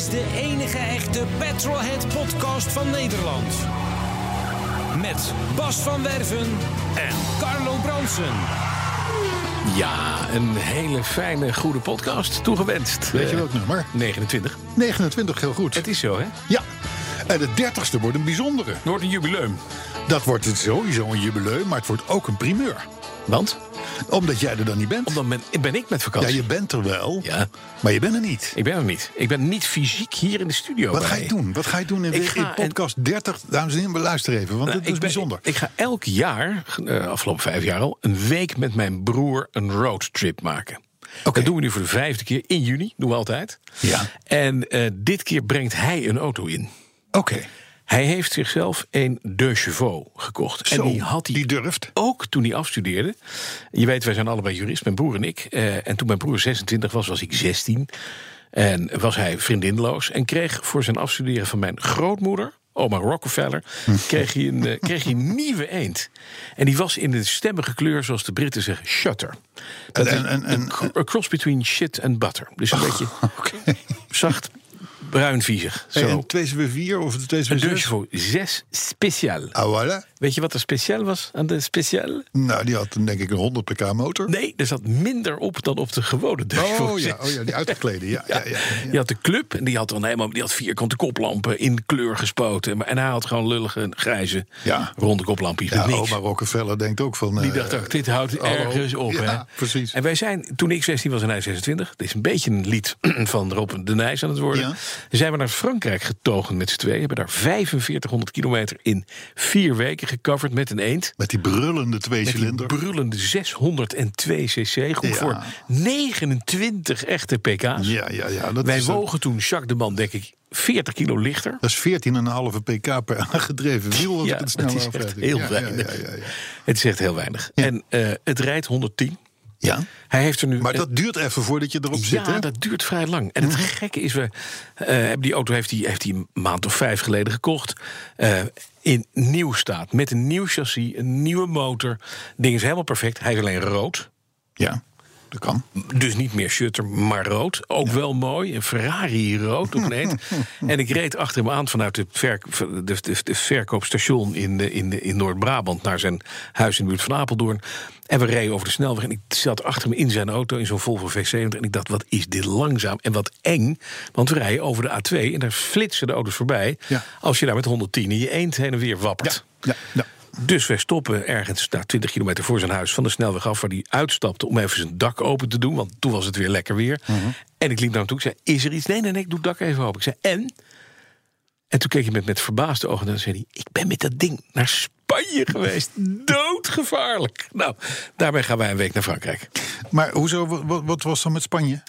Is de enige echte Petrolhead podcast van Nederland. Met Bas van Werven en Carlo Bronsen. Ja, een hele fijne, goede podcast toegewenst. Weet je Eh, welk nummer? 29. 29, heel goed. Het is zo, hè? Ja. En de 30ste wordt een bijzondere. Het wordt een jubileum. Dat wordt het sowieso een jubileum, maar het wordt ook een primeur. Want? Omdat jij er dan niet bent. Omdat ben, ben ik met Ja, vakantie. je bent er wel, Ja, maar je bent er niet. ik ben er niet. Ik ben niet fysiek hier in de studio. Wat bij ga je doen? Wat ga je doen in, Ik in ga- podcast 30? Dames en heren, luister even, want Nou, dit is ben- bijzonder. Ik ga elk jaar, eh, afgelopen vijf jaar al, een week met mijn broer een roadtrip maken. Dat doen we nu voor de vijfde keer in juni, doen we altijd. Ja. En eh, dit keer brengt hij een auto in. Oké, Hij heeft zichzelf een De Chevaux gekocht. Zo, en die had hij die durft. ook toen hij afstudeerde. Je weet, wij zijn allebei jurist, mijn broer en ik. Eh, en toen mijn broer 26 was, was ik 16. En was hij vriendinloos. En kreeg voor zijn afstuderen van mijn grootmoeder... Oma Rockefeller, kreeg hij, een, eh, kreeg hij een nieuwe eend. En die was in de stemmige kleur, zoals de Britten zeggen, shutter. Dat En- is en- en- een cross between shit and butter. Dus een beetje oké. zacht, bruinviezig. Hey, Zo. en 2 of de 2 Een De Chevaux 6 speciaal. Ah, voilà. Weet je wat er speciaal was aan de speciaal? Nou, die had denk ik een 100 pk motor. Nee, er zat minder op dan op de gewone De Oh ja, 6. oh ja, die uitgeklede. Ja, ja. Ja, ja, Die had de club en die had dan helemaal die had vierkante koplampen in kleur gespoten. En hij had gewoon lullige grijze Ja. ronde koplampjes. Ja, oma Rockefeller denkt ook van... Die eh, dacht ook, dit houdt ergens op. Ja, hè? precies. En wij zijn, toen ik 16 was en hij 26... het is een beetje een lied van Rob de Nijs aan het worden... Ja. zijn we naar Frankrijk getogen met z'n tweeën. Hebben daar 4500 kilometer in vier weken gecoverd met een eend. Met die brullende Met die tweecilinder. brullende 602 cc. Goed Ja. voor 29 echte pk's. Ja, ja, ja. Dat Wij een- wogen toen Jacques de Man, denk ik, 40 kilo lichter. Dat is 14,5 pk per aangedreven wiel. Als Ja, ik het snel is echt heel ja, weinig. Ja, ja, ja, Het is echt heel weinig. En eh, het rijdt 110. Ja. Hij heeft er nu. Maar dat duurt even voordat je erop ja, zit, hè? dat duurt vrij lang. En het gekke is, we, eh, hebben die auto heeft hij heeft hij een maand of vijf geleden gekocht. eh, in nieuw staat. Met een nieuw chassis, een nieuwe motor. Ding is helemaal perfect. Hij is alleen rood. Ja, dat kan. Dus niet meer shutter, maar rood. Ook wel mooi. Een Ferrari rood op en ik reed achter hem aan vanuit de, verk, de, de, de verkoopstation in, de, in, de, in Noord-Brabant... naar zijn huis in de buurt van Apeldoorn. En we reden over de snelweg en ik zat achter hem in zijn auto... in zo'n Volvo V70 en ik dacht, wat is dit langzaam en wat eng. Want we rijden over de A2 en daar flitsen de auto's voorbij... Ja. als je daar met 110 in je eend heen en weer wappert. Ja, ja. Dus wij stoppen ergens nou, 20 kilometer voor zijn huis van de snelweg af... waar hij uitstapte om even zijn dak open te doen. Want toen was het weer lekker weer. Mhm. En ik liep naar hem toe. Ik zei, is er iets? Nee, nee, nee, ik doe het dak even open. Ik zei, en? En toen keek hij met, met verbaasde ogen en zei hij... ik ben met dat ding naar Spanje geweest. Doodgevaarlijk. Nou, daarmee gaan wij een week naar Frankrijk. Maar hoezo, wat- wat, wat was dan met Spanje?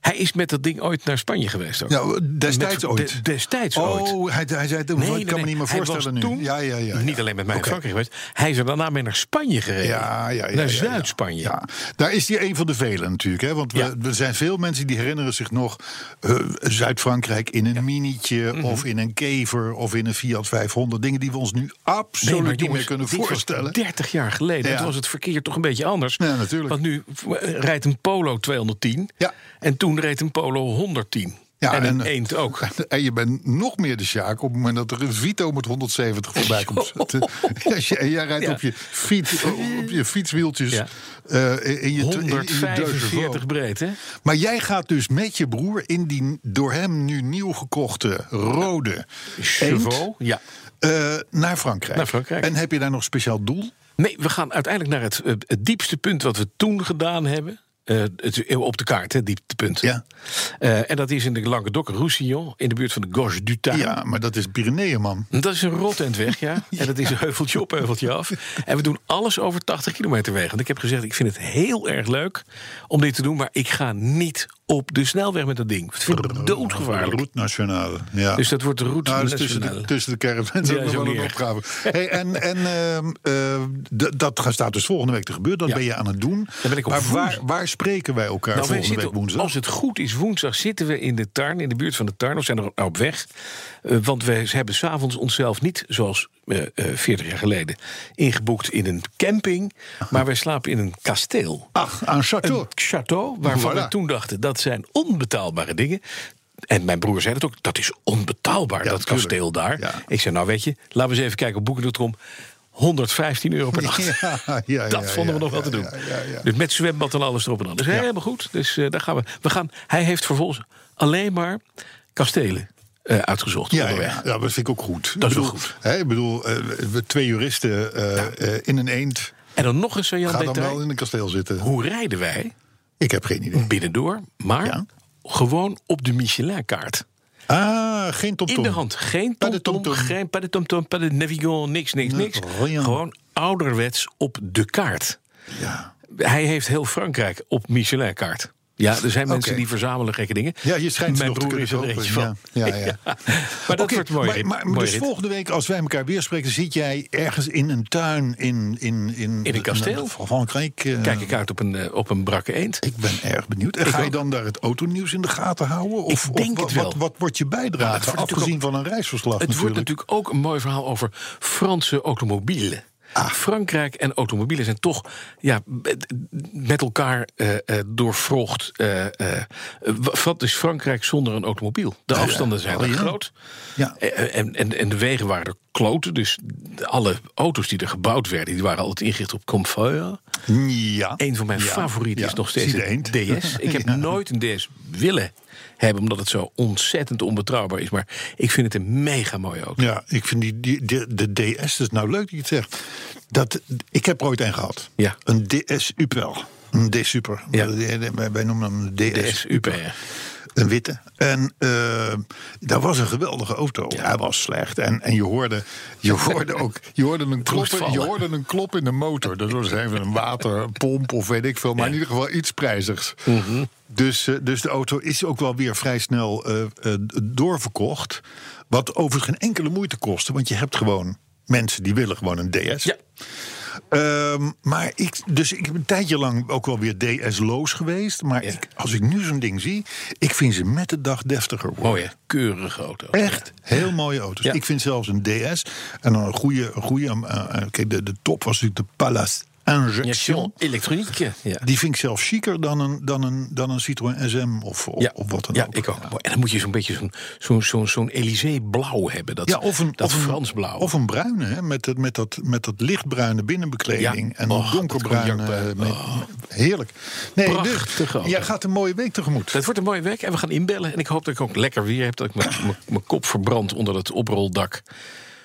Hij is met dat ding ooit naar Spanje geweest ook. Ja, destijds Met- ooit. de- destijds ooit. Oh, hij, hij zei toen, Nee, ik nee, kan me niet meer voorstellen nu. Toen ja, ja, ja, Niet alleen met mij Oké. Frankrijk geweest. Hij is er daarna mee naar Spanje gereden. Ja, ja, ja, naar. Zuid-Spanje. Ja, daar is hij een van de velen natuurlijk. Hè? Want we, er zijn veel mensen die herinneren zich nog eh, Zuid-Frankrijk in een minietje Mhm. of in een kever of in een Fiat 500. Dingen die we ons nu absoluut niet meer kunnen voorstellen. 30 jaar geleden. Toen was het verkeer toch een beetje anders. Ja, natuurlijk. Want nu rijdt een Polo 210. Ja. En toen reed een Polo 110. Ja, en een en- eend ook. En je bent nog meer de Sjaak op het moment dat er een Vito met 170 voorbij komt. en jij rijdt Ja. op, je fiets, op je fietswieltjes Ja. eh, in je, in je 145 Deux breed, hè? Maar jij gaat dus met je broer in die door hem nu nieuw gekochte rode Chevaux. Ja. eh, naar Frankrijk. Naar Frankrijk. En heb je daar nog speciaal doel? Nee, we gaan uiteindelijk naar het, eh, het diepste punt wat we toen gedaan hebben. Het, op de kaart, hè, dieptepunt. Ja. Eh, en dat is in de Languedoc-Roussillon, in de buurt van de Gorge du Tarn. Ja, maar dat is Pyreneeën, man. Dat is een rotendweg, ja. En dat is een heuveltje op, heuveltje af. En we doen alles over 80 kilometer wegen. Want ik heb gezegd, ik vind het heel erg leuk om dit te doen... maar ik ga niet op de snelweg met dat ding. Doodgevaarlijk. Route nationale. Ja. Dus dat wordt de route Nou, dus tussen, de, nationale. tussen de caravans Ja, ook wel een opgave. Hey, en en eh, d- dat gaat- staat dus volgende week te gebeuren. Dat Ja. ben je aan het doen. ben ik op maar waar, waar spreken wij elkaar Nou, wij volgende week woensdag? als het goed is, woensdag zitten we in de Tarn, in de buurt van de Tarn, of zijn er op weg. Eh, want wij hebben s'avonds onszelf niet, zoals eh, eh, 40 jaar geleden, ingeboekt in een camping. Maar wij slapen in een kasteel. Ach, aan Château. Een château, waarvan Voilà. we toen dachten, dat zijn onbetaalbare dingen. En mijn broer zei het ook, dat is onbetaalbaar, Ja, dat tuurlijk. kasteel daar. Ja. Ik zei, nou weet je, laten we eens even kijken op Boeken.com. 115 euro per nacht. Ja, ja, ja, dat vonden we nog wel te doen. Dus met zwembad en alles erop en aan. Dus helemaal goed. Dus eh, daar gaan we. we gaan, hij heeft vervolgens alleen maar kastelen eh, uitgezocht Ja, ja, ja, dat vind ik ook goed. Dat is ik wel bedoel, goed. Hè, ik bedoel, eh, we twee juristen eh, in een eend. En dan nog eens, Jan Ga dan wel in een kasteel zitten. Hoe rijden wij Ik heb geen idee. binnendoor, maar Ja. gewoon op de Michelin-kaart. Ah, geen tomtom. In de hand. Geen tomtom, tomtom. geen pas de tomtom, pas de navigant, niks, niks, niks. Gewoon ouderwets op de kaart. Ja. Hij heeft heel Frankrijk op Michelin-kaart. Ja, er zijn mensen die verzamelen gekke dingen. Ja, je schijnt Mijn broer is er eentje van. Ja, ja, ja. Maar dat wordt mooi. Maar, dus volgende week, als wij elkaar weer spreken, zit jij ergens in een tuin in. In, in, In een kasteel? Van Frankrijk. eh, Kijk ik uit op een, eh, op een brakke eend. Ik ben erg benieuwd. En Ik ga je ook. dan daar het autonieuws in de gaten houden? Of, Ik denk of het wat, wel. Wat, wat wordt je bijdrage? wordt afgezien natuurlijk van een reisverslag Het natuurlijk. wordt natuurlijk ook een mooi verhaal over Franse automobielen. Ah. Frankrijk en automobielen zijn toch ja, met elkaar eh, doorvrocht. eh, wat is Frankrijk zonder een automobiel? De afstanden zijn Oh, er ja. groot. Ja. En, en, en de wegen waren er kloten. Dus alle auto's die er gebouwd werden, die waren altijd ingericht op comfort. Ja. Een van mijn Ja. favorieten is nog steeds de. DS. Ik heb nooit een DS willen hebben, omdat het zo ontzettend onbetrouwbaar is. Maar ik vind het een mega mooie auto. Ja, ik vind die, die, de, de DS, dat is nou leuk dat je het zegt. Dat, ik heb er ooit een gehad. Ja. Een DS Super. Een DS Super. Ja. Wij, noemen hem een DS, DS UPR. Een witte. En eh, dat was een geweldige auto. Hij was slecht. En, en je hoorde, je hoorde ook je hoorde een, klop, in- je hoorde een klop in de motor. Dat was even een waterpomp of weet ik veel. Maar Ja. in ieder geval iets prijzigs. Mhm. dus, eh, dus de auto is ook wel weer vrij snel eh, doorverkocht. Wat overigens geen enkele moeite kostte. Want je hebt gewoon mensen die willen gewoon een DS. Ja. Ehm, maar ik, dus ik heb een tijdje lang ook wel weer DS-loos geweest. Maar Ja. ik, als ik nu zo'n ding zie, ik vind ze met de dag deftiger worden. Mooie, keurige auto. Echt heel mooie auto's. Ja. Ik vind zelfs een DS en dan een goede. Een goede eh, eh, kijk, de, de top was natuurlijk de Palace Injection. Elektroniek. Ja. Die vind ik zelfs chiquer dan een, dan een, dan een Citroën SM of, of, Ja, of wat dan ja, ook. ik ook. En dan moet je zo'n beetje zo'n zo'n zo'n zo'n Élysée-blauw hebben. Dat, Ja, of een, dat of een Frans blauw. Of een bruine, hè, met, het, met, dat, met dat lichtbruine binnenbekleding. En Oh, een dat donkerbruin. cognacbruin. eh, met- Heerlijk. Nee, dus, auto. jij gaat een mooie week tegemoet. Het wordt een mooie week en we gaan inbellen. En ik hoop dat ik ook lekker weer heb. Dat ik mijn kop verbrand onder het oproldak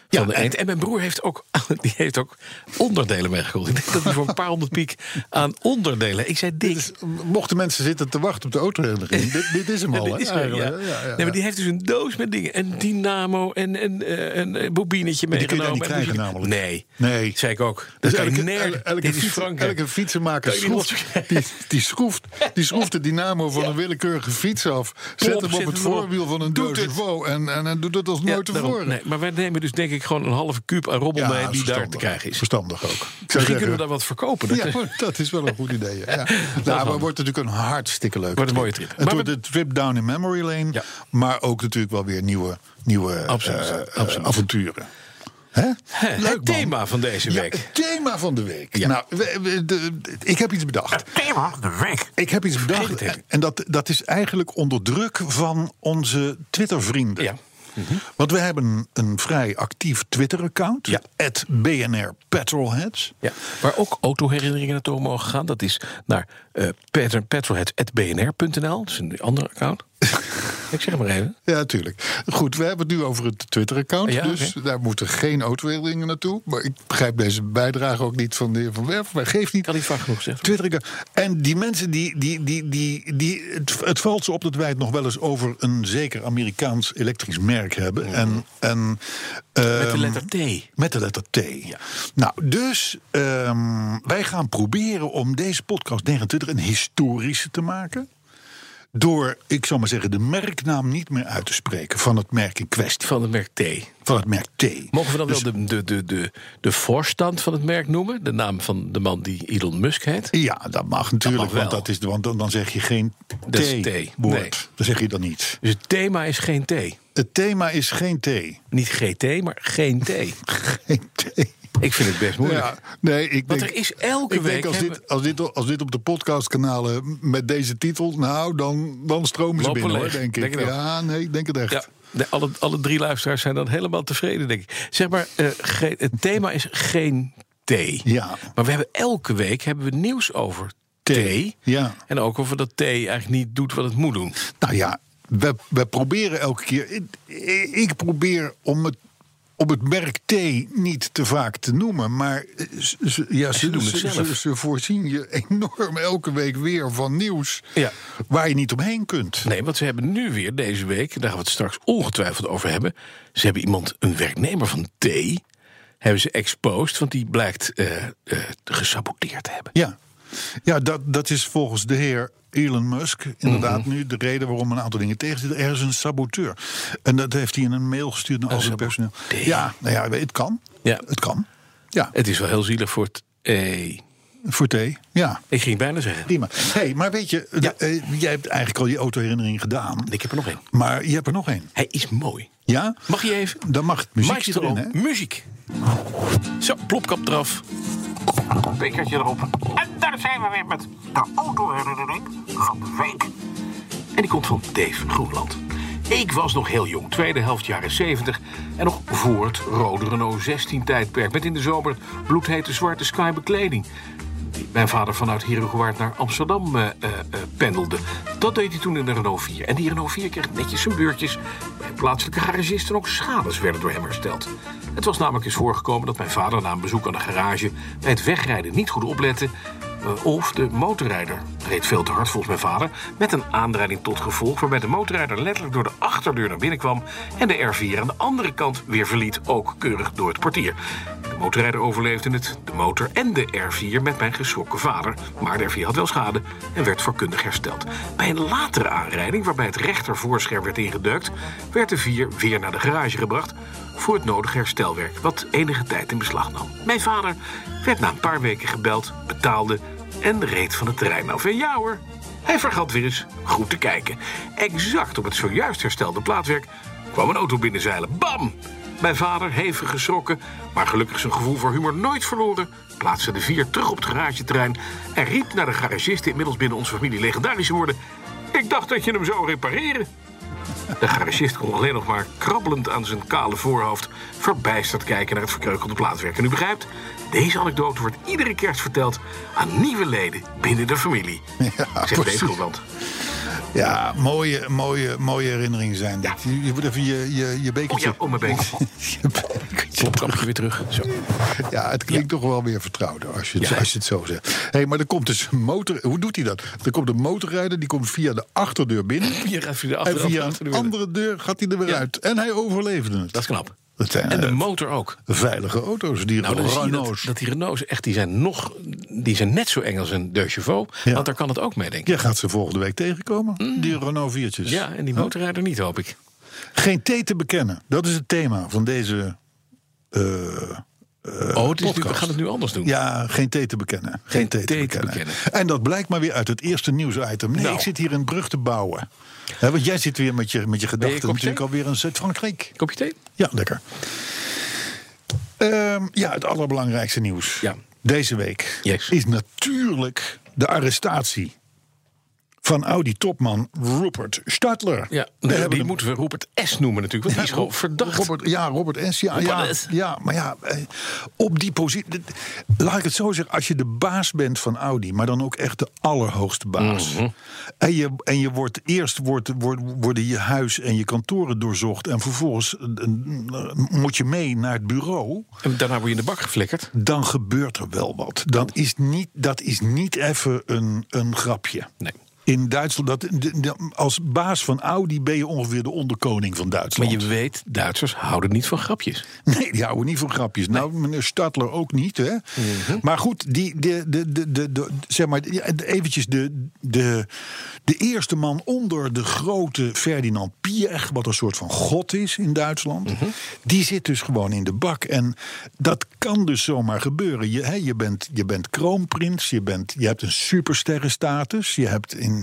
van Ja, de en- eend. En mijn broer heeft ook, die heeft ook onderdelen meegekocht. Ik denk dat hij voor een paar honderd piek aan onderdelen... Ik zei. Dus, mochten mensen zitten te wachten op de autoherinnering, dit, dit is hem al. dit hè, is ja. Ja, ja, Nee, maar die heeft dus een doos met dingen. Een dynamo en een, eh, een, eh, bobinetje die kun je niet En krijgen namelijk. Nee, Nee. zei ik ook. Dus Dat elke, fiets- fietsenmaker schroeft, die, die, schroeft, die schroeft de dynamo van een willekeurige fiets af. Zet Plop, hem op het voorwiel van een Doet. Deugevo en, en, en doet het als Ja, nooit tevoren. Nee, maar wij nemen dus denk ik gewoon een halve kuub aan rommel mee die daar te krijgen is. Verstandig ook. Ik Misschien zeggen- kunnen we daar wat verkopen. Dat Ja, dat is wel een goed idee. Ja. Nou, maar het wordt natuurlijk een hartstikke leuke Wordt een mooie trip. Het wordt de trip down in memory lane. Maar ook natuurlijk wel weer nieuwe, nieuwe Absoluut, eh, eh, absoluut. avonturen. Leuk, het man. thema van deze Ja, week. het thema van de week. Ja. Nou, we- we- de- ik heb iets bedacht. thema van de week. Ik heb iets bedacht. het. En dat, dat is eigenlijk onder druk van onze Twitter-vrienden. Ja. Want we hebben een vrij actief Twitter-account. Ja. BNR Petrolheads. Ja, waar ook autoherinneringen naartoe mogen gaan. Dat is naar uh, petrolheads.bnr.nl. Dat is een ander account. Ik zeg maar even. Ja, tuurlijk. Goed, we hebben het nu over het Twitter-account. Ja, dus daar moeten geen autoherinneringen naartoe. Maar ik begrijp deze bijdrage ook niet van de heer Van Werf. Maar geeft niet. Kan niet vaak genoeg zeggen. Twitter En die mensen, die, die, die, die, die, het, het valt ze op dat wij het nog wel eens over een zeker Amerikaans elektrisch merk hebben. En, en, Met de ehm, letter T. met de letter T. Nou, dus ehm, wij gaan proberen om deze podcast 29 een historische te maken. Door, ik zal maar zeggen, de merknaam niet meer uit te spreken van het merk in kwestie. Van het merk T. Van het merk T. Mogen we dan Dus- wel de, de, de, de, de voorstand van het merk noemen? De naam van de man die Elon Musk heet? Ja, dat mag natuurlijk, mag want, dat is, want dan, dan zeg je geen. T-woord. Nee. Dan zeg je dat niet. Dus het thema is geen T. Het thema is geen T. Niet GT, maar geen T. Geen T. Ik vind het best moeilijk. Ja, nee, ik Want denk, er is elke ik week denk als, hebben- dit, als, dit, als dit op de podcastkanalen met deze titel, nou, dan, dan stromen ze Lopen binnen, hoor, denk ik. Denk ja, nee, ik denk het echt. Ja, de, alle, alle drie luisteraars zijn dan helemaal tevreden, denk ik. Zeg maar, eh, het thema is geen T. Ja. Maar we hebben elke week hebben we nieuws over T. Ja. En ook over dat T eigenlijk niet doet wat het moet doen. Nou ja, we, we proberen elke keer. Ik, ik probeer om het, om het merk T niet te vaak te noemen. Maar ze, ze- ja, ze, doen het ze, zelf. ze- voorzien je enorm elke week weer van nieuws. Ja. Waar je niet omheen kunt. Nee, want ze hebben nu weer deze week, daar gaan we het straks ongetwijfeld over hebben. Ze hebben iemand, een werknemer van T, hebben ze exposed, want die blijkt eh, eh, gesaboteerd te hebben. Ja, ja dat, dat is volgens de heer Elon Musk inderdaad Mhm. nu de reden waarom een aantal dingen tegen zitten. Er is een saboteur. En dat heeft hij in een mail gestuurd naar al zijn personeel. Ja, nou ja, het kan. Ja. Het kan. Ja, Het is wel heel zielig voor het E. voor T. Ja, Ik ging bijna zeggen. prima. hey, maar weet je, Ja. eh, jij hebt eigenlijk al je autoherinnering gedaan. Ik heb er nog één. Maar je hebt er nog één. Hij is mooi. Ja? Mag je even? Dan mag Maestro, erin, hè? muziek. Zo, plopkap eraf. Bekertje erop. En daar zijn we weer met de autoherinnering van de week. En die komt van Dave Groenland. Ik was nog heel jong, tweede helft jaren 70... en nog voor het rode Renault 16-tijdperk... met in de zomer bloedhete zwarte Sky bekleding... mijn vader vanuit Herengewaard naar Amsterdam eh, eh, eh, pendelde. Dat deed hij toen in de Renault 4. En die Renault 4 kreeg netjes zijn beurtjes... bij plaatselijke garagisten ook schades werden door hem hersteld. Het was namelijk eens voorgekomen dat mijn vader na een bezoek aan de garage... bij het wegrijden niet goed oplette... of de motorrijder reed veel te hard volgens mijn vader... met een aanrijding tot gevolg... waarbij de motorrijder letterlijk door de achterdeur naar binnen kwam... en de R4 aan de andere kant weer verliet, ook keurig door het portier. De motorrijder overleefde het, de motor en de R4 met mijn geschrokken vader. Maar de R4 had wel schade en werd voorkundig hersteld. Bij een latere aanrijding, waarbij het rechtervoorscherm werd ingedeukt... werd de 4 weer naar de garage gebracht voor het nodige herstelwerk... wat enige tijd in beslag nam. Mijn vader werd na een paar weken gebeld, betaalde en reed van het terrein af. En ja hoor, hij vergat weer eens goed te kijken. Exact op het zojuist herstelde plaatwerk kwam een auto binnenzeilen. Bam! Mijn vader, hevig geschrokken, maar gelukkig zijn gevoel voor humor nooit verloren... plaatste de vier terug op het garageterrein... en riep naar de garagist, inmiddels binnen onze familie legendarische woorden... Ik dacht dat je hem zou repareren. De garagist kon alleen nog maar krabbelend aan zijn kale voorhoofd... verbijsterd kijken naar het verkreukelde plaatwerk. En u begrijpt, deze anekdote wordt iedere kerst verteld... aan nieuwe leden binnen de familie. Ja, Zegt precies. deze Groenland. Ja, mooie, mooie, mooie herinneringen zijn dit. Je, je moet even je, je, je Oh bekertje... ja, om mijn je bekertje weer terug. Zo. Ja, het klinkt toch wel weer vertrouwder als je Ja. als je het zo zegt. hey, maar er komt dus een motor. Hoe doet hij dat? Er komt een motorrijder, die komt via de achterdeur binnen. Gaat via de en achter- via een andere deur gaat hij er weer Ja. uit. En hij overleefde het. Dat is knap. En de eh, motor ook. veilige auto's, die Nou, dat, Renaults. dat die Renaults echt, die zijn nog, die zijn net zo eng als een De Chauveau. Ja. Want daar kan het ook mee, denk ik. Jij gaat ze volgende week tegenkomen, die Renault 4'tjes. Mm. Ja, en die motorrijder niet, hoop ik. Geen thee te bekennen. Dat is het thema van deze... oh, het is nu, we gaan het nu anders doen. Ja, geen thee te bekennen. Geen, thee, te, thee te bekennen. bekennen. En dat blijkt maar weer uit het eerste nieuwsitem. Nee, Nou. ik zit hier een brug te bouwen. Want jij zit weer met je, met je gedachten natuurlijk alweer in Zuid-Frankrijk. Kopje thee? Ja, lekker. Ehm, ja, het allerbelangrijkste nieuws Ja. deze week Yes. is natuurlijk de arrestatie van Audi-topman Rupert Stadler. Ja, We die, moeten we Rupert S noemen natuurlijk. Want die is gewoon verdacht. Robert, ja, Robert S. Ja, Robert ja, S. ja, maar ja, eh, op die positie. Laat ik het zo zeggen. Als je de baas bent van Audi, maar dan ook echt de allerhoogste baas. Mhm. En, je, en je wordt eerst wordt, wordt, worden je huis en je kantoren doorzocht. En vervolgens eh, eh, moet je mee naar het bureau. En daarna word je in de bak geflikkerd. Dan gebeurt er wel wat. Dat is niet, dat is niet even een, een grapje. Nee. In Duitsland, dat, de- de- als baas van Audi ben je ongeveer de onderkoning van Maar Duitsland. je weet, Duitsers houden niet van grapjes. Nee, die houden niet van grapjes. Nou, meneer Stadler ook niet, hè? Mhm. Maar goed, die, de, de, de, de, de- zeg maar, eventjes de, de, de eerste man onder de grote Ferdinand Piech... wat een soort van god is in Duitsland... Mhm. die zit dus gewoon in de bak. En dat kan dus zomaar gebeuren. Je, hè, je, bent, je bent kroonprins, je, bent, je hebt een supersterrenstatus... je hebt in,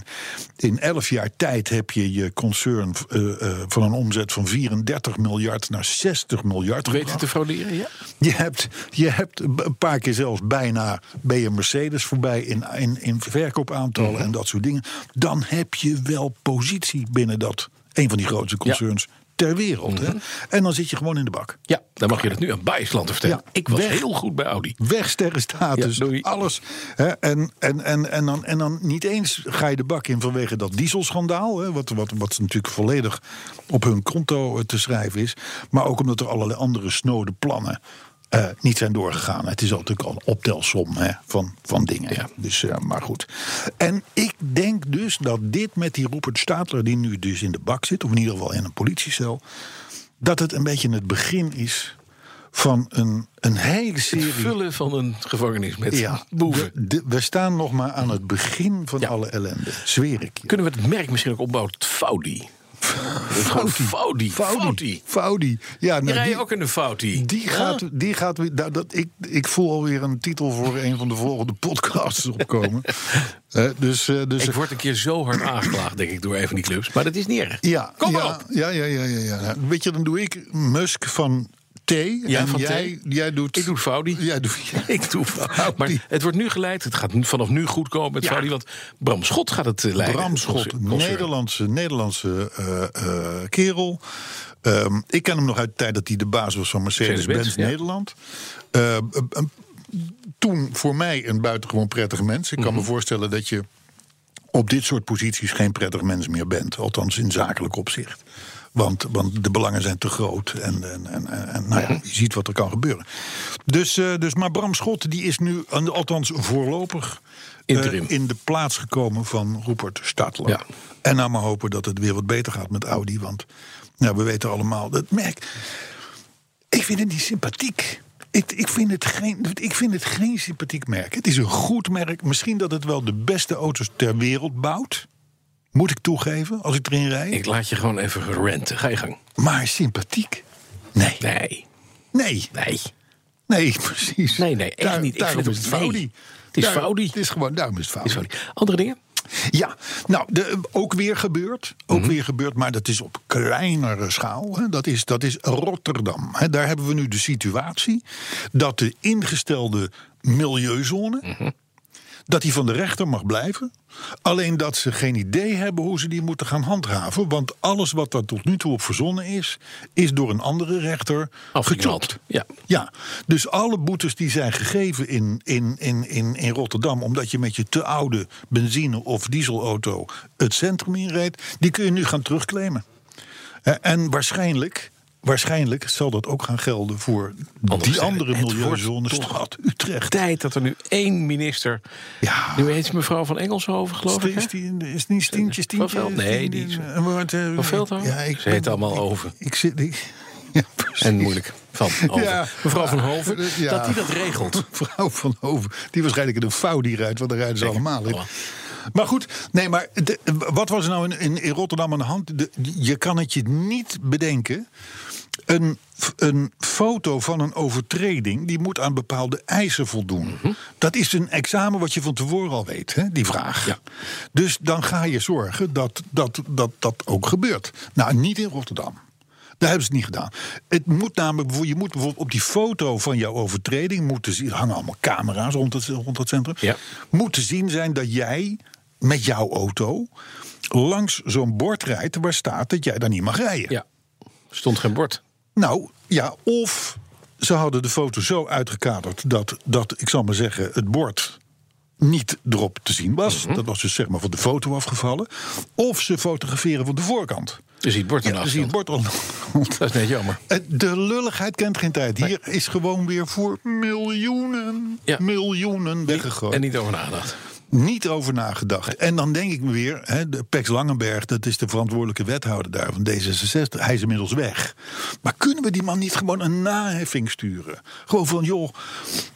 in elf jaar tijd heb je je concern eh, eh, van een omzet van 34 miljard naar 60 miljard Weet gebracht. te frauderen? Ja. Je hebt, je hebt een paar keer zelfs bijna ben je Mercedes voorbij in, in, in verkoopaantallen Mhm. en dat soort dingen. Dan heb je wel positie binnen dat een van die grootste concerns ter wereld. Mhm. Hè? En dan zit je gewoon in de bak. Ja, dan mag je dat nu aan Bijsland vertellen. Ja, ik was weg. heel goed bij Audi. Wegsterrenstatus, Ja, alles. Hè? En, en, en, en, dan, en dan niet eens ga je de bak in vanwege dat dieselschandaal. Hè? Wat, wat, wat natuurlijk volledig op hun konto eh, te schrijven is. Maar ook omdat er allerlei andere snode plannen eh, niet zijn doorgegaan. Het is altijd al een optelsom hè, van, van dingen. Ja. Dus, eh, maar goed. En ik denk dus dat dit met die Rupert Stadler... die nu dus in de bak zit, of in ieder geval in een politiecel... dat het een beetje het begin is van een, een hele Het serie... vullen van een gevangenis met Ja, boeven. de- we staan nog maar aan het begin van Ja. alle ellende. Zweer ik je. Kunnen we het merk misschien ook opbouwen Faudi? Gewoon Faudi. Faudi. Faudi. Ja, Die nou, rij je die, ook in een Faudi. die gaat, die gaat weer. nou, dat, ik, ik voel alweer een titel voor een van de volgende podcasts opkomen. Eh, dus, eh, dus Ik word een keer zo hard aangeklaagd, denk ik, door een van die clubs. Maar dat is niet erg. ja, Kom maar ja, op. Ja, ja, ja, ja, ja. Weet je, dan doe ik Musk van T. Ja, en van jij, jij doet. Ik doe Faudi. Jij doet. Ik doe Faudi. Maar het wordt nu geleid. Het gaat vanaf nu goed komen met Ja. Faudi. Want Bram Schot gaat het eh, leiden. Bram Schot. Nederlandse, Nederlandse eh, eh, kerel. Ehm, ik ken hem nog uit de tijd dat hij de baas was van Mercedes-Benz. Nederland. Eh, een- toen voor mij een buitengewoon prettig mens. Ik kan Mhm. me voorstellen dat je op dit soort posities geen prettig mens meer bent. Althans in zakelijk opzicht. Want, want de belangen zijn te groot. En, en, en, en- nou ja, je ziet wat er kan gebeuren. Dus, eh, dus maar Bram Schot die is nu, eh, althans voorlopig... Interim. in de plaats gekomen van Rupert Stadler. Ja. En nou maar hopen dat het weer wat beter gaat met Audi. Want nou, we weten allemaal, dat merk... Ik vind het niet sympathiek. Ik, ik, vind het geen, ik vind het geen sympathiek merk. Het is een goed merk. Misschien dat het wel de beste auto's ter wereld bouwt. Moet ik toegeven, als ik erin rijd. Ik laat je gewoon even renten. Ga je gang. Maar sympathiek? Nee. Nee. Nee. Nee. Nee, precies. Nee, nee, echt niet. Ik Daarom vind is het het ook- Faudi. nee. Het is Faudi. Het is gewoon, daarom is het Faudi. Andere dingen? Ja, nou, de, ook weer gebeurd. Ook Mhm. weer gebeurd, maar dat is op kleinere schaal. Hè. Dat, is, dat is Rotterdam. Hè. Daar hebben we nu de situatie dat de ingestelde milieuzone... Mhm. Dat die van de rechter mag blijven. Alleen dat ze geen idee hebben hoe ze die moeten gaan handhaven. Want alles wat daar tot nu toe op verzonnen is... is door een andere rechter gechopt. Ja. Ja, dus alle boetes die zijn gegeven in, in, in, in, in Rotterdam... omdat je met je te oude benzine- of dieselauto het centrum inreed... die kun je nu gaan terugclaimen. En waarschijnlijk, waarschijnlijk zal dat ook gaan gelden... voor die andere milieuzone stad Utrecht. Tijd dat er nu één minister. Ja. Nu heet mevrouw van Engelshoven, geloof ik. hè? Is die, is die Stientje, Van Stientje? Veld? Nee, die Eh, Van Veldhoven? Ja, ik Ze heet allemaal Over. Ik zit... Ik, ja, precies. En moeilijk. Van over. Ja. Mevrouw van Hoven. Ja. Dat die dat regelt. Mevrouw van Hoven, die waarschijnlijk in een Faudi rijdt, want daar rijden ze allemaal in. Maar goed, nee, maar de- wat was er nou in, in, in Rotterdam aan de hand? De- je kan het je niet bedenken. Een, een foto van een overtreding die moet aan bepaalde eisen voldoen. Mhm. Dat is een examen wat je van tevoren al weet, hè, die vraag. Ja. Dus dan ga je zorgen dat dat, dat dat ook gebeurt. Nou, niet in Rotterdam. Daar hebben ze het niet gedaan. Het moet namelijk, je moet bijvoorbeeld op die foto van jouw overtreding moeten zien, er hangen allemaal camera's rond het, rond het centrum. Ja. Moet te zien zijn dat jij met jouw auto langs zo'n bord rijdt waar staat dat jij daar niet mag rijden. Ja. Stond geen bord. Nou ja, of ze hadden de foto zo uitgekaderd dat, dat ik zal maar zeggen, het bord niet erop te zien was. Mhm. Dat was dus zeg maar van de foto afgevallen. Of ze fotograferen van de voorkant. Dus het bord Ja, je het stond. bord al. Dat is net jammer. Eh, De lulligheid kent geen tijd. Hier is gewoon weer voor miljoenen, Ja. miljoenen weggegooid. En niet over nagedacht. Niet over nagedacht. En dan denk ik me weer, hè, de Pex Langenberg, dat is de verantwoordelijke wethouder daar van D66, hij is inmiddels weg. Maar kunnen we die man niet gewoon een naheffing sturen? Gewoon van, joh,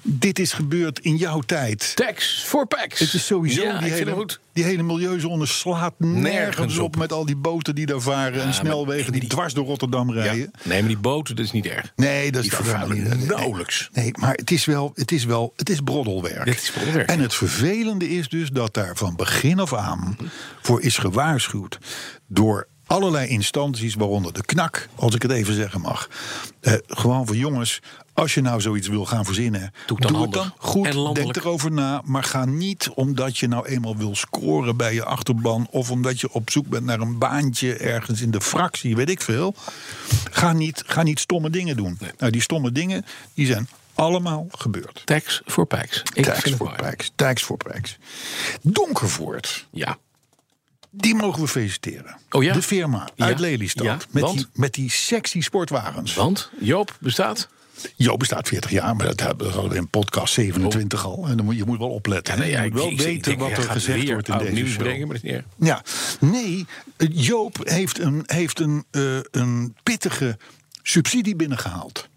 dit is gebeurd in jouw tijd. Tax voor packs. Het is sowieso, Ja, die, hele, goed. Die hele milieuzone slaat nergens, Nergens op. op. met al die boten die daar varen en snelwegen die die- dwars door Rotterdam Ja. rijden. Nee, maar die boten, dat is niet erg. Nee, dat is Die toch vervuilen nee. nauwelijks. Nee, maar het is wel, het is wel, het is broddelwerk. Dit is broddelwerk. En het vervelende is dus dat daar van begin af aan voor is gewaarschuwd door allerlei instanties, waaronder de knak, als ik het even zeggen mag. Eh, gewoon van jongens, als je nou zoiets wil gaan verzinnen, Doe het dan het dan goed. En. Denk erover na, maar ga niet omdat je nou eenmaal wil scoren bij je achterban of omdat je op zoek bent naar een baantje ergens in de fractie, weet ik veel. Ga niet, ga niet stomme dingen doen. Nou, die stomme dingen, die zijn allemaal gebeurd. Tax voor. Ik Tax voor. Pijks, Tax voor Pijks. Donkervoort, Ja. die mogen we feliciteren. Oh ja? De firma Ja. uit Lelystad. Ja, met, want? die, met die sexy sportwagens. Want Joop bestaat. Jo bestaat 40 jaar, maar dat hebben- hadden we in podcast 27 al. En dan moet je moet wel opletten. Ja, nee, je moet wel ik- ik- ik weten wat er gezegd wordt in deze nieuws show. brengen, maar. Ja, nee, eh, Joop heeft een, heeft een, eh, een pittige subsidie binnengehaald.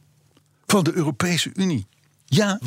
Van de Europese Unie. Ja,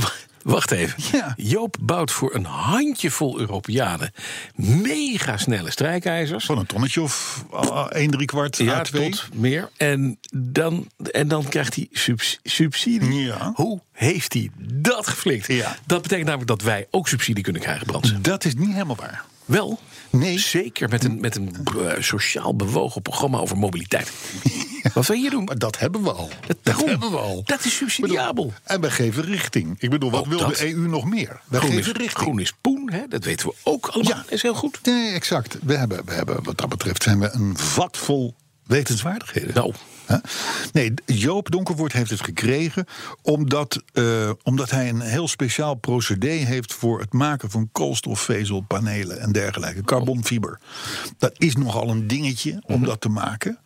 Wacht even. Ja. Joop bouwt voor een handjevol Europeanen mega snelle strijkijzers. van een tonnetje of 1 drie kwart Ja, A2. tot meer. En dan, en dan krijgt hij subs- subsidie. Ja. Hoe heeft hij dat geflikt? Ja. Dat betekent namelijk dat wij ook subsidie kunnen krijgen, Brandsen. Dat is niet helemaal waar. Wel. Nee. Zeker met een, met een eh, sociaal bewogen programma over mobiliteit. Wat wil je hier doen? Maar dat hebben we al. Dat, Daarom. hebben we al. Dat is subsidiabel. En we geven richting. Ik bedoel, wat Ook wil dat. de EU nog meer? We Groen is, geven richting. groen is poen, hè? dat weten we ook allemaal. Ja. is heel goed. Nee, exact. We hebben, we hebben, wat dat betreft zijn we een vat vol wetenswaardigheden. Nou? Nee, Joop Donkerwoord heeft het gekregen omdat, eh, omdat hij een heel speciaal procedé heeft voor het maken van koolstofvezelpanelen en dergelijke. Carbonfiber. Dat is nogal een dingetje om dat te maken.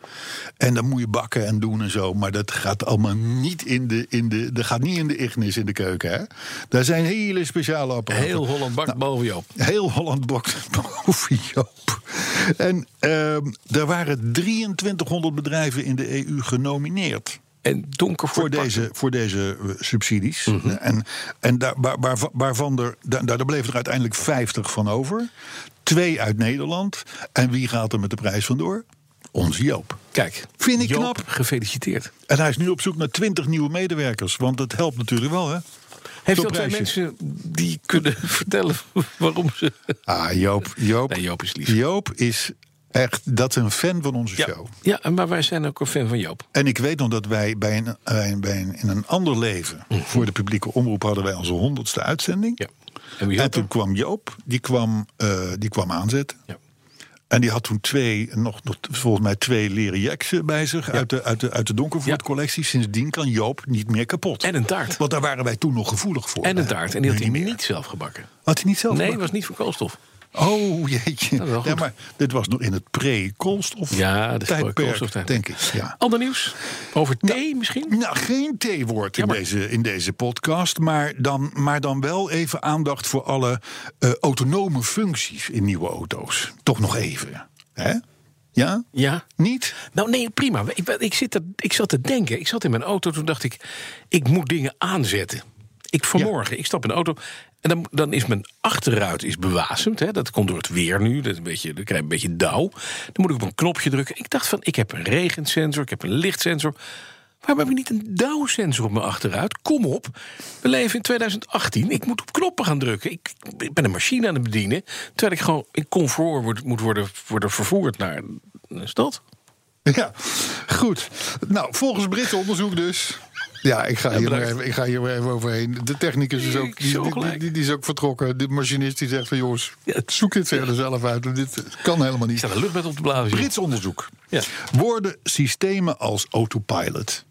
En dan moet je bakken en doen en zo. Maar dat gaat allemaal niet in de, in de, dat gaat niet in de ignis in de keuken. Hè? Daar zijn hele speciale apparaten. heel Holland bakt Nou, behalve Joop. Heel Holland bakt boven Joop. En ehm er waren 2300 bedrijven in de EU genomineerd. En donker Voor deze, voor deze eh, subsidies. En, en daar, waar, waar, waarvan er, daar, daar bleven er uiteindelijk 50 van over. Twee uit Nederland. En wie gaat er met de prijs vandoor? Onze Joop. Kijk, Vind ik Joop, knap. gefeliciteerd. En hij is nu op zoek naar 20 nieuwe medewerkers. Want dat helpt natuurlijk wel, hè? Heeft dat twee mensen die kunnen vertellen waarom ze... Ah, Joop. Joop, Nee, Joop is lief. Joop is echt, dat een fan van onze Ja, show. ja, maar wij zijn ook een fan van Joop. En ik weet nog dat wij bij een, bij een, in een ander leven... voor de publieke omroep hadden wij onze honderdste uitzending. Mhm. Ja. En wie En toen kwam Joop, die kwam, eh, die kwam aanzetten. Ja. En die had toen twee, nog, nog volgens mij twee leren bij zich... uit de, uit de, uit de Donkervoort-collectie. Sindsdien kan Joop niet meer kapot. En een taart. Want daar waren wij toen nog gevoelig voor. En een taart. En die had hij niet zelf gebakken. Had hij niet zelf Nee, gebakken? was niet voor koolstof. Oh, jeetje. Wel ja, maar dit was nog in het pre-koolstof Ja, voor tijdperk, denk ik. Ja. Ander nieuws? Over thee misschien? Nou, geen theewoord in deze, in deze podcast. Maar dan, maar dan wel even aandacht voor alle eh, autonome functies in nieuwe auto's. Toch nog even. Hè? Ja? Ja. Niet? Nou nee, prima. Ik, ik, zit er, ik zat te denken. Ik zat in mijn auto, toen dacht ik... ik moet dingen aanzetten. Ik vanmorgen, ik stap in de auto... en dan, dan is mijn achteruit is bewasemd. Hè. Dat komt door het weer nu. Dat een beetje, dan krijg je een beetje dauw. Dan moet ik op een knopje drukken. Ik dacht van, ik heb een regensensor, ik heb een lichtsensor... Waarom heb ik niet een dauwsensor op mijn achteruit? Kom op. We leven in 2018. Ik moet op knoppen gaan drukken. Ik, ik ben een machine aan het bedienen. Terwijl ik gewoon in comfort moet worden, worden vervoerd naar een stad. Ja, goed. Nou, volgens Brits onderzoek dus... Ja, ik ga, hier maar even, ik ga hier even overheen. De technicus is ook, die, die, die, die is ook vertrokken. De machinist die zegt van jongens, zoek dit verder zelf uit. Dit kan helemaal Ik niet. sta de lucht met op de blazen. Brits onderzoek. Ja. Worden systemen als autopilot,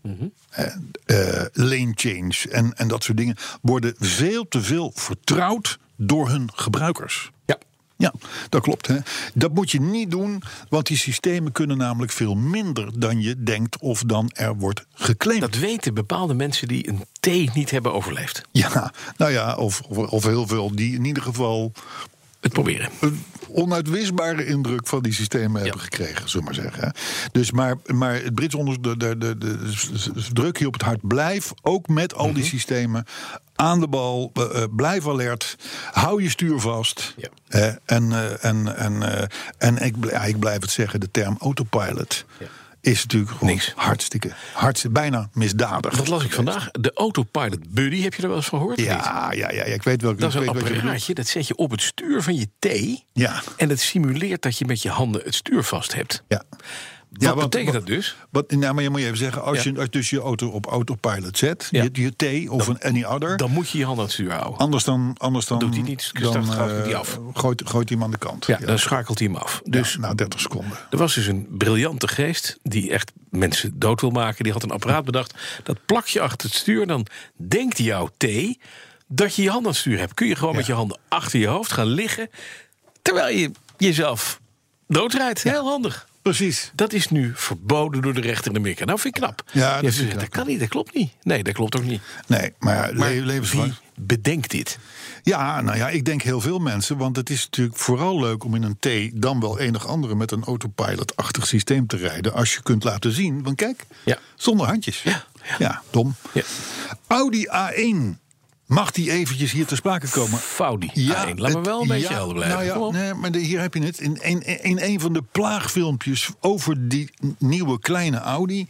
eh, eh, lane change en, en dat soort dingen... worden veel te veel vertrouwd door hun gebruikers. Ja. Dat klopt. Hè? Dat moet je niet doen, want die systemen kunnen namelijk veel minder dan je denkt of dan er wordt geclaimd. Dat weten bepaalde mensen die een thee niet hebben overleefd. Ja, nou ja, of, of, of heel veel die in ieder geval Het proberen. een onuitwisbare indruk van die systemen hebben gekregen, zullen we maar zeggen. Dus maar, maar het Brits onderzoek, de, de, de, druk hier op het hart, blijf ook met al die systemen aan de bal, eh, eh, blijf alert, hou je stuur vast. Ja. Eh, en en, en, en ik, ik blijf het zeggen, de term autopilot Ja. Is natuurlijk gewoon Niks. hartstikke, hartstikke, bijna misdadig. Dat las ik vandaag. De Autopilot Buddy, heb je er wel eens van gehoord? Ja, ja, ja, ja, ik weet welke Dat is een apparaatje, dat zet je op het stuur van je thee. Ja. En dat simuleert dat je met je handen het stuur vast hebt. Ja. Wat want- betekent wat- dat dus? Wat, nou, maar je moet je even zeggen, als Ja. je als dus je auto op autopilot zet, Ja. je, je T of een any other, Dan moet je je handen aan het stuur houden. anders dan, anders dan, Doet hij niet, dan start gaat hij eh, af. gooit, gooit hij hem aan de kant. Ja, dan schakelt hij hem af. Dus Ja, na 30 seconden. er was dus een briljante geest die echt mensen dood wil maken. Die had een apparaat bedacht. Dat plak je achter het stuur. Dan denkt jouw thee dat je je hand aan het stuur hebt. Kun je gewoon Ja. met je handen achter je hoofd gaan liggen. Terwijl je jezelf doodrijdt. Heel handig. Precies. Dat is nu verboden door de rechter in Amerika. Nou, vind ik knap. Ja, dat gezegd, kan niet, dat klopt niet. Nee, dat klopt ook niet. Nee, maar, ja, Maar le- levenslang. wie bedenkt dit? Ja, nou ja, ik denk heel veel mensen. Want het is natuurlijk vooral leuk om in een T dan wel enig andere met een autopilot-achtig systeem te rijden. Als je kunt laten zien. Want kijk, Ja. zonder handjes. Ja, ja. dom. Ja. Audi A1. Mag die eventjes hier ter sprake komen? Faudi. Ja, Laat me wel een beetje ja, helder blijven. Nou ja, nee, maar de- hier heb je het. In, in, in een van de plaagfilmpjes over die nieuwe kleine Audi.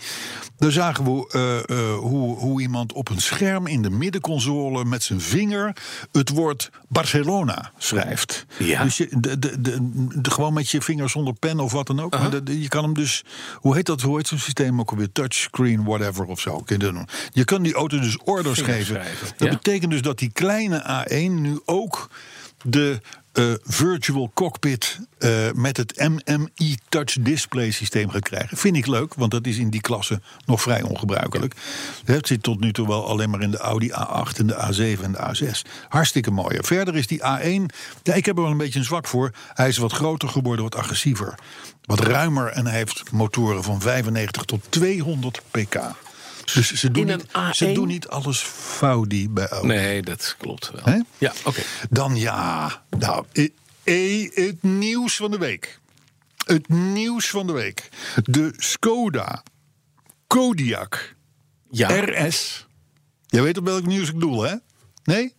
Daar zagen we eh, eh, hoe, hoe iemand op een scherm in de middenconsole met zijn vinger het woord Barcelona schrijft. Ja. Dus je, de, de, de, de- gewoon met je vinger zonder pen of wat dan ook. Maar de- de- je kan hem dus. Hoe heet dat? Hoe heet zo'n systeem ook alweer? Touchscreen, whatever of zo. Je kan die auto dus orders Vingers geven. schrijven, Dat ja. betekent dus dat die kleine A1 nu ook de eh, virtual cockpit eh, met het MMI Touch Display systeem gaat krijgen. Vind ik leuk, want dat is in die klasse nog vrij ongebruikelijk. Het zit tot nu toe wel alleen maar in de Audi A8 en de A7 en de A6. Hartstikke mooi. Verder is die A1, ja, ik heb er wel een beetje een zwak voor. Hij is wat groter geworden, wat agressiever. Wat ruimer en hij heeft motoren van 95 tot 200 pk. Dus ze doen, In niet, ze A1? doen niet alles foudi bij Audi. Nee, dat klopt wel. Hè? Ja, oké. Dan ja, nou, eh, het nieuws van de week. Het nieuws van de week. De Skoda Kodiak Ja. RS. Jij weet op welk nieuws ik doel, hè? Nee?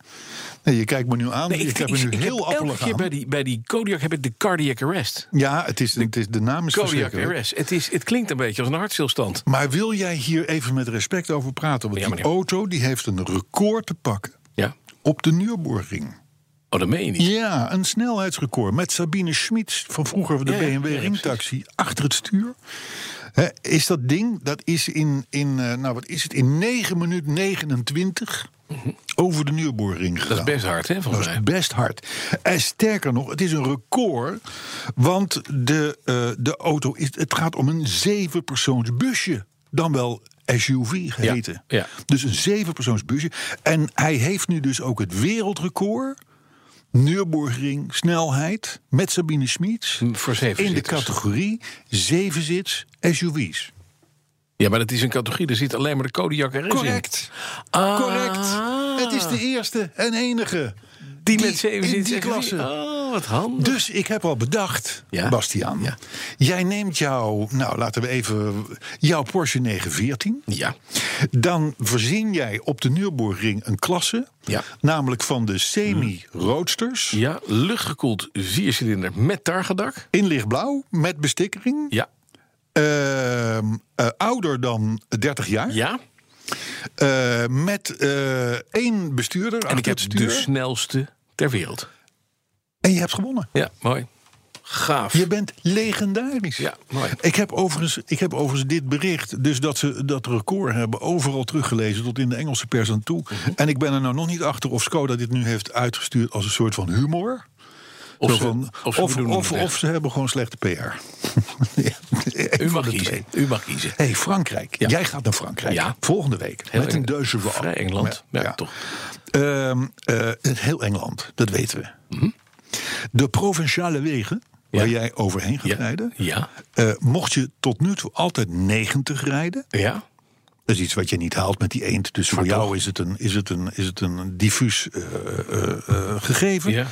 Nee, je kijkt me nu aan. Nee, ik, heb me nu ik heel appelig keer aan. bij die, bij die Kodiak heb ik de cardiac arrest. Ja, het is, het is, de naam is Kodiak. RS. Het, is, het klinkt een beetje als een hartstilstand. Maar wil jij hier even met respect over praten? Want Ja, die auto die heeft een record te pakken Ja. op de Nürburgring. Oh, dat meen je niet. Ja, een snelheidsrecord met Sabine Schmitz van vroeger de ja, BMW ja, ringtaxi achter het stuur. Is dat ding, dat is in, in eh, nou wat is het, in 9 minuten 29 over de Nürburgring gegaan. Dat is best hard, hè, Dat volgens is mij. best hard. En sterker nog, het is een record. Want de, eh, de auto, is, het gaat om een zevenpersoons busje. Dan wel SUV geheten. ja. Dus een zevenpersoons busje. En hij heeft nu dus ook het wereldrecord. Nürburgring snelheid met Sabine Schmitz. Voor zeven In de categorie zevenzits SUV's. Ja, maar dat is een categorie. Er zit alleen maar de Kodiak RS in. Correct. Ah. Correct. Het is de eerste en enige. Die, met zeven in die klasse. Oh, wat handig. Dus ik heb al bedacht, Ja? Bastiaan. Ja. Jij neemt jouw, nou laten we even, jouw Porsche 914. Ja. Dan voorzien jij op de Nürburgring een klasse. Ja. Namelijk van de semi-roadsters. Ja, luchtgekoeld viercilinder met targedak. In lichtblauw, met bestikkering. Ja. Ehm, eh, ouder dan 30 jaar. Ja. Eh, met eh, één bestuurder En ik heb de snelste ter wereld. En je hebt gewonnen. Ja, mooi. gaaf. Je bent legendarisch. Ja, mooi. Ik heb, overigens, ik heb overigens dit bericht, dus dat ze dat record hebben, overal teruggelezen, tot in de Engelse pers aan toe. Mhm. En ik ben er nou nog niet achter of Skoda dit nu heeft uitgestuurd als een soort van humor. Of ze- van- of ze of, of, ze hebben gewoon slechte PR. Ja, U mag kiezen. U mag kiezen. hey, Frankrijk. Ja. Jij gaat naar Frankrijk. Ja. Volgende week. Heel met een deuze. Vrij Engeland. Ja, toch. Eh, heel Engeland, dat weten we. De provinciale wegen, waar. Ja. jij overheen gaat Ja. rijden... Ja. eh, mocht je tot nu toe altijd 90 rijden... Ja. Dat is iets wat je niet haalt met die eend. Dus voor jou is het een, is het een, is het een diffuus eh, eh, eh, gegeven. Ja.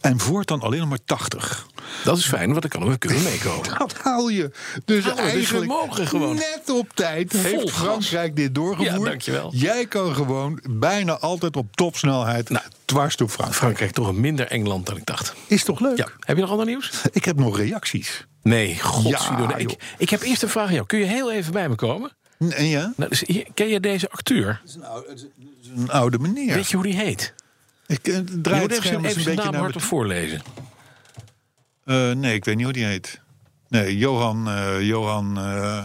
En voortaan alleen nog maar 80. Dat is fijn, want dan kan we kunnen meekomen. Dat haal je. Dus dus eigenlijk mogen gewoon. net op tijd Vol heeft gas. Frankrijk dit doorgevoerd. Ja, dankjewel. Jij kan gewoon bijna altijd op topsnelheid Nou, dwars door Frankrijk. Frankrijk toch een minder Engeland dan ik dacht. Is toch leuk? Ja. Heb je nog ander nieuws? Ik heb nog reacties. Nee. Ja, ik, ik heb eerst een vraag aan jou. Kun je heel even bij me komen? En ja? Nou, dus, hier- ken je deze acteur? Een oude meneer. Weet je hoe die heet? Ik eh, Je draai moet het even, scherm zijn- eens even een zijn beetje naam naar hardop voorlezen. Eh, nee, ik weet niet hoe die heet. Nee, Johan. eh, Johan. eh,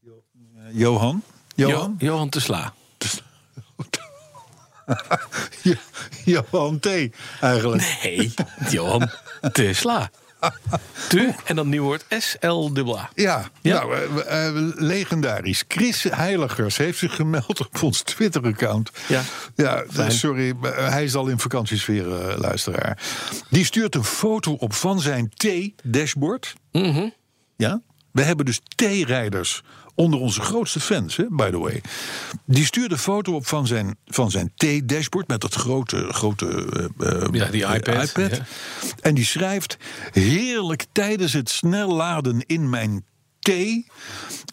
Jo- eh, Johan? Johan? Jo- Johan te Sla. Jo- Johan T. Eigenlijk. Nee, Johan te Sla. En dan nieuw woord S-L-A. Ja, Ja. nou, eh, eh, legendarisch. Chris Heiligers heeft zich gemeld op ons Twitter-account. Ja, ja fijn. sorry, maar hij is al in vakantiesfeer, eh, luisteraar. Die stuurt een foto op van zijn T-dashboard. Mhm. Ja? We hebben dus T-rijders onder onze grootste fans, hè, by the way. Die stuurde een foto op van zijn, van zijn T-dashboard met dat grote, grote eh, eh, Ja, die iPad, ja. En die schrijft: Heerlijk tijdens het snel laden in mijn T.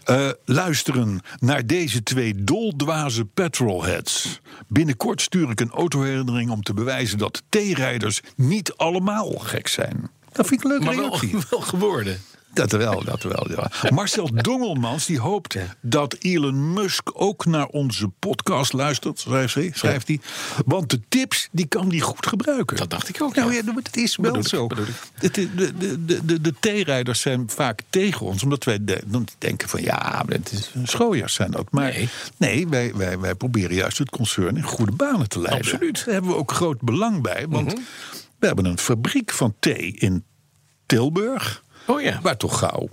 eh, luisteren naar deze twee doldwaze petrolheads. Binnenkort stuur ik een autoherinnering om te bewijzen dat T-rijders niet allemaal gek zijn. Dat vind ik een leuke Maar wel, reactie. wel geworden. Dat wel, dat wel. Ja. Marcel Dongelmans die hoopt dat Elon Musk ook naar onze podcast luistert, schrijft hij. Schrijft hij. Want de tips die kan hij goed gebruiken. Dat dacht ik ook, Nou ja. ja, het is wel Bedoel zo. ik. Het- De, de, de, de, de T-rijders zijn vaak tegen ons, omdat wij denken van ja, dat is schooiers zijn dat. Maar Nee. nee, wij, wij, wij proberen juist het concern in goede banen te leiden. Absoluut. Daar hebben we ook groot belang bij, want we hebben een fabriek van thee in Tilburg. Oh ja. Waar toch gauw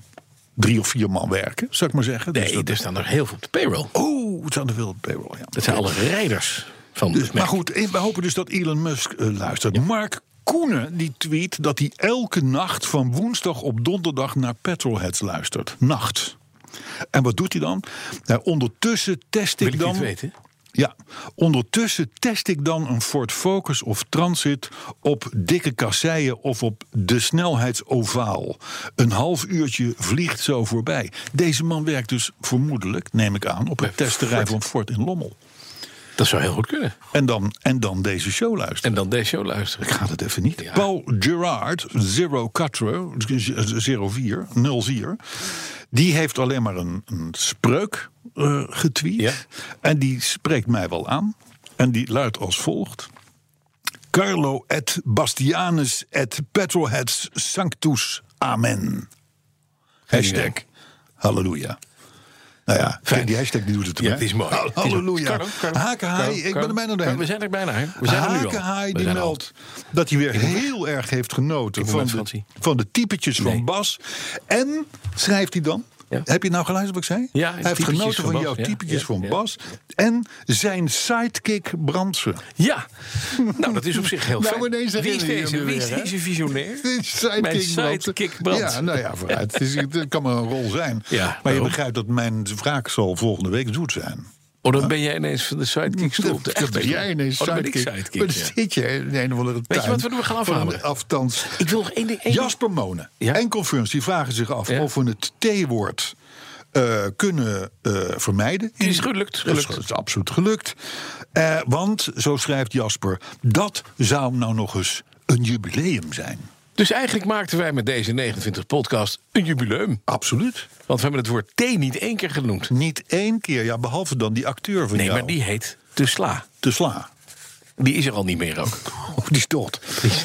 drie of vier man werken, zou ik maar zeggen. Dus Nee, dat- er staan er heel veel op de payroll. Oh, het zijn er veel op payroll, ja. Dat zijn alle rijders van Dus, maar goed, eh, we hopen dus dat Elon Musk eh, luistert. Mark Koenen die tweet dat hij elke nacht van woensdag op donderdag naar Petrolheads luistert. Nacht. En wat doet hij dan? Nou, ondertussen test Wil ik ik dan. niet weten? Ja, ondertussen test ik dan een Ford Focus of Transit op dikke kasseien of op de snelheidsovaal. Een half uurtje vliegt zo voorbij. Deze man werkt dus vermoedelijk, neem ik aan, op het testterrein van Ford in Lommel. Dat zou heel goed kunnen. En dan, en dan deze show luisteren. En dan deze show luisteren. Ik ga het even niet. Ja. Paul Gerard, Zero Quattro, 04, 04, die heeft alleen maar een, een spreuk eh, getweet. Ja. En die spreekt mij wel aan. En die luidt als volgt. Carlo et Bastianus et Petroheads Sanctus Amen. Hashtag. Halleluja. Nou ja, Fijn. die hashtag die doet het. Ja, het is mooi. Hal- Het is mooi. Halleluja. Hakenhaai, ik ben er bijna doorheen. We zijn er bijna. hè? We zijn er nu al. Die meldt dat hij weer heel erg heeft genoten van de, van de typetjes Nee. van Bas. En, schrijft hij dan, Ja. heb je nou geluisterd wat ik zei? Ja, hij heeft genoten van jouw typetjes van. Bas. En zijn sidekick Brandsen. Ja, nou dat is op zich heel Nou, fijn. ineens Wie is deze, wie is deze visionair? Sidekick Mijn sidekick Brandsen. Ja, nou ja, vooruit. Het, is, het kan maar een rol zijn. Maar je begrijpt dat mijn wraak zal volgende week zoet zijn. Oh, dan ben jij ineens van de sidekick stoel. Dan ben jij ineens Oh, dan ben ik sidekick. Maar dan ja. zit je in een of andere Weet je wat we doen? Gaan. Afstands. Ik wil nog één ding. één ding- Jasper Monen Ja? en Confirms die vragen zich af Ja. of we het T-woord eh, kunnen eh, vermijden. Het is gelukt, gelukt. dat is absoluut gelukt. Eh, want, zo schrijft Jasper, dat zou nou nog eens een jubileum zijn. Dus eigenlijk maakten wij met deze 29 podcast een jubileum. Absoluut. Want we hebben het woord T niet één keer genoemd. Niet één keer, ja, behalve dan die acteur van Nee, jou. maar die heet De Sla. Te sla. Die is er al niet meer ook. Oh, die is dood.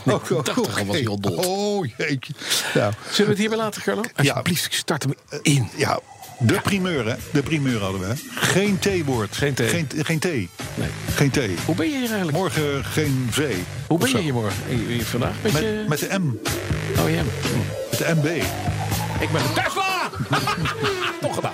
nee, Oh, oh, 80 al was hij al dood. Oh, jeetje. Zullen we het hierbij laten, Carlo? Alsjeblieft, ik start hem in. ja, de primeur, hè? De primeur hadden we. hè? Geen T-woord. Geen thee. Geen, geen thee. Nee. Geen thee. Hoe ben je hier eigenlijk? Morgen geen V. Hoe ben je hier morgen? Hier- vandaag? Met, Met, je... met de M. Oh ja. Met de MB. Ik ben een Tesla! Toch gedaan.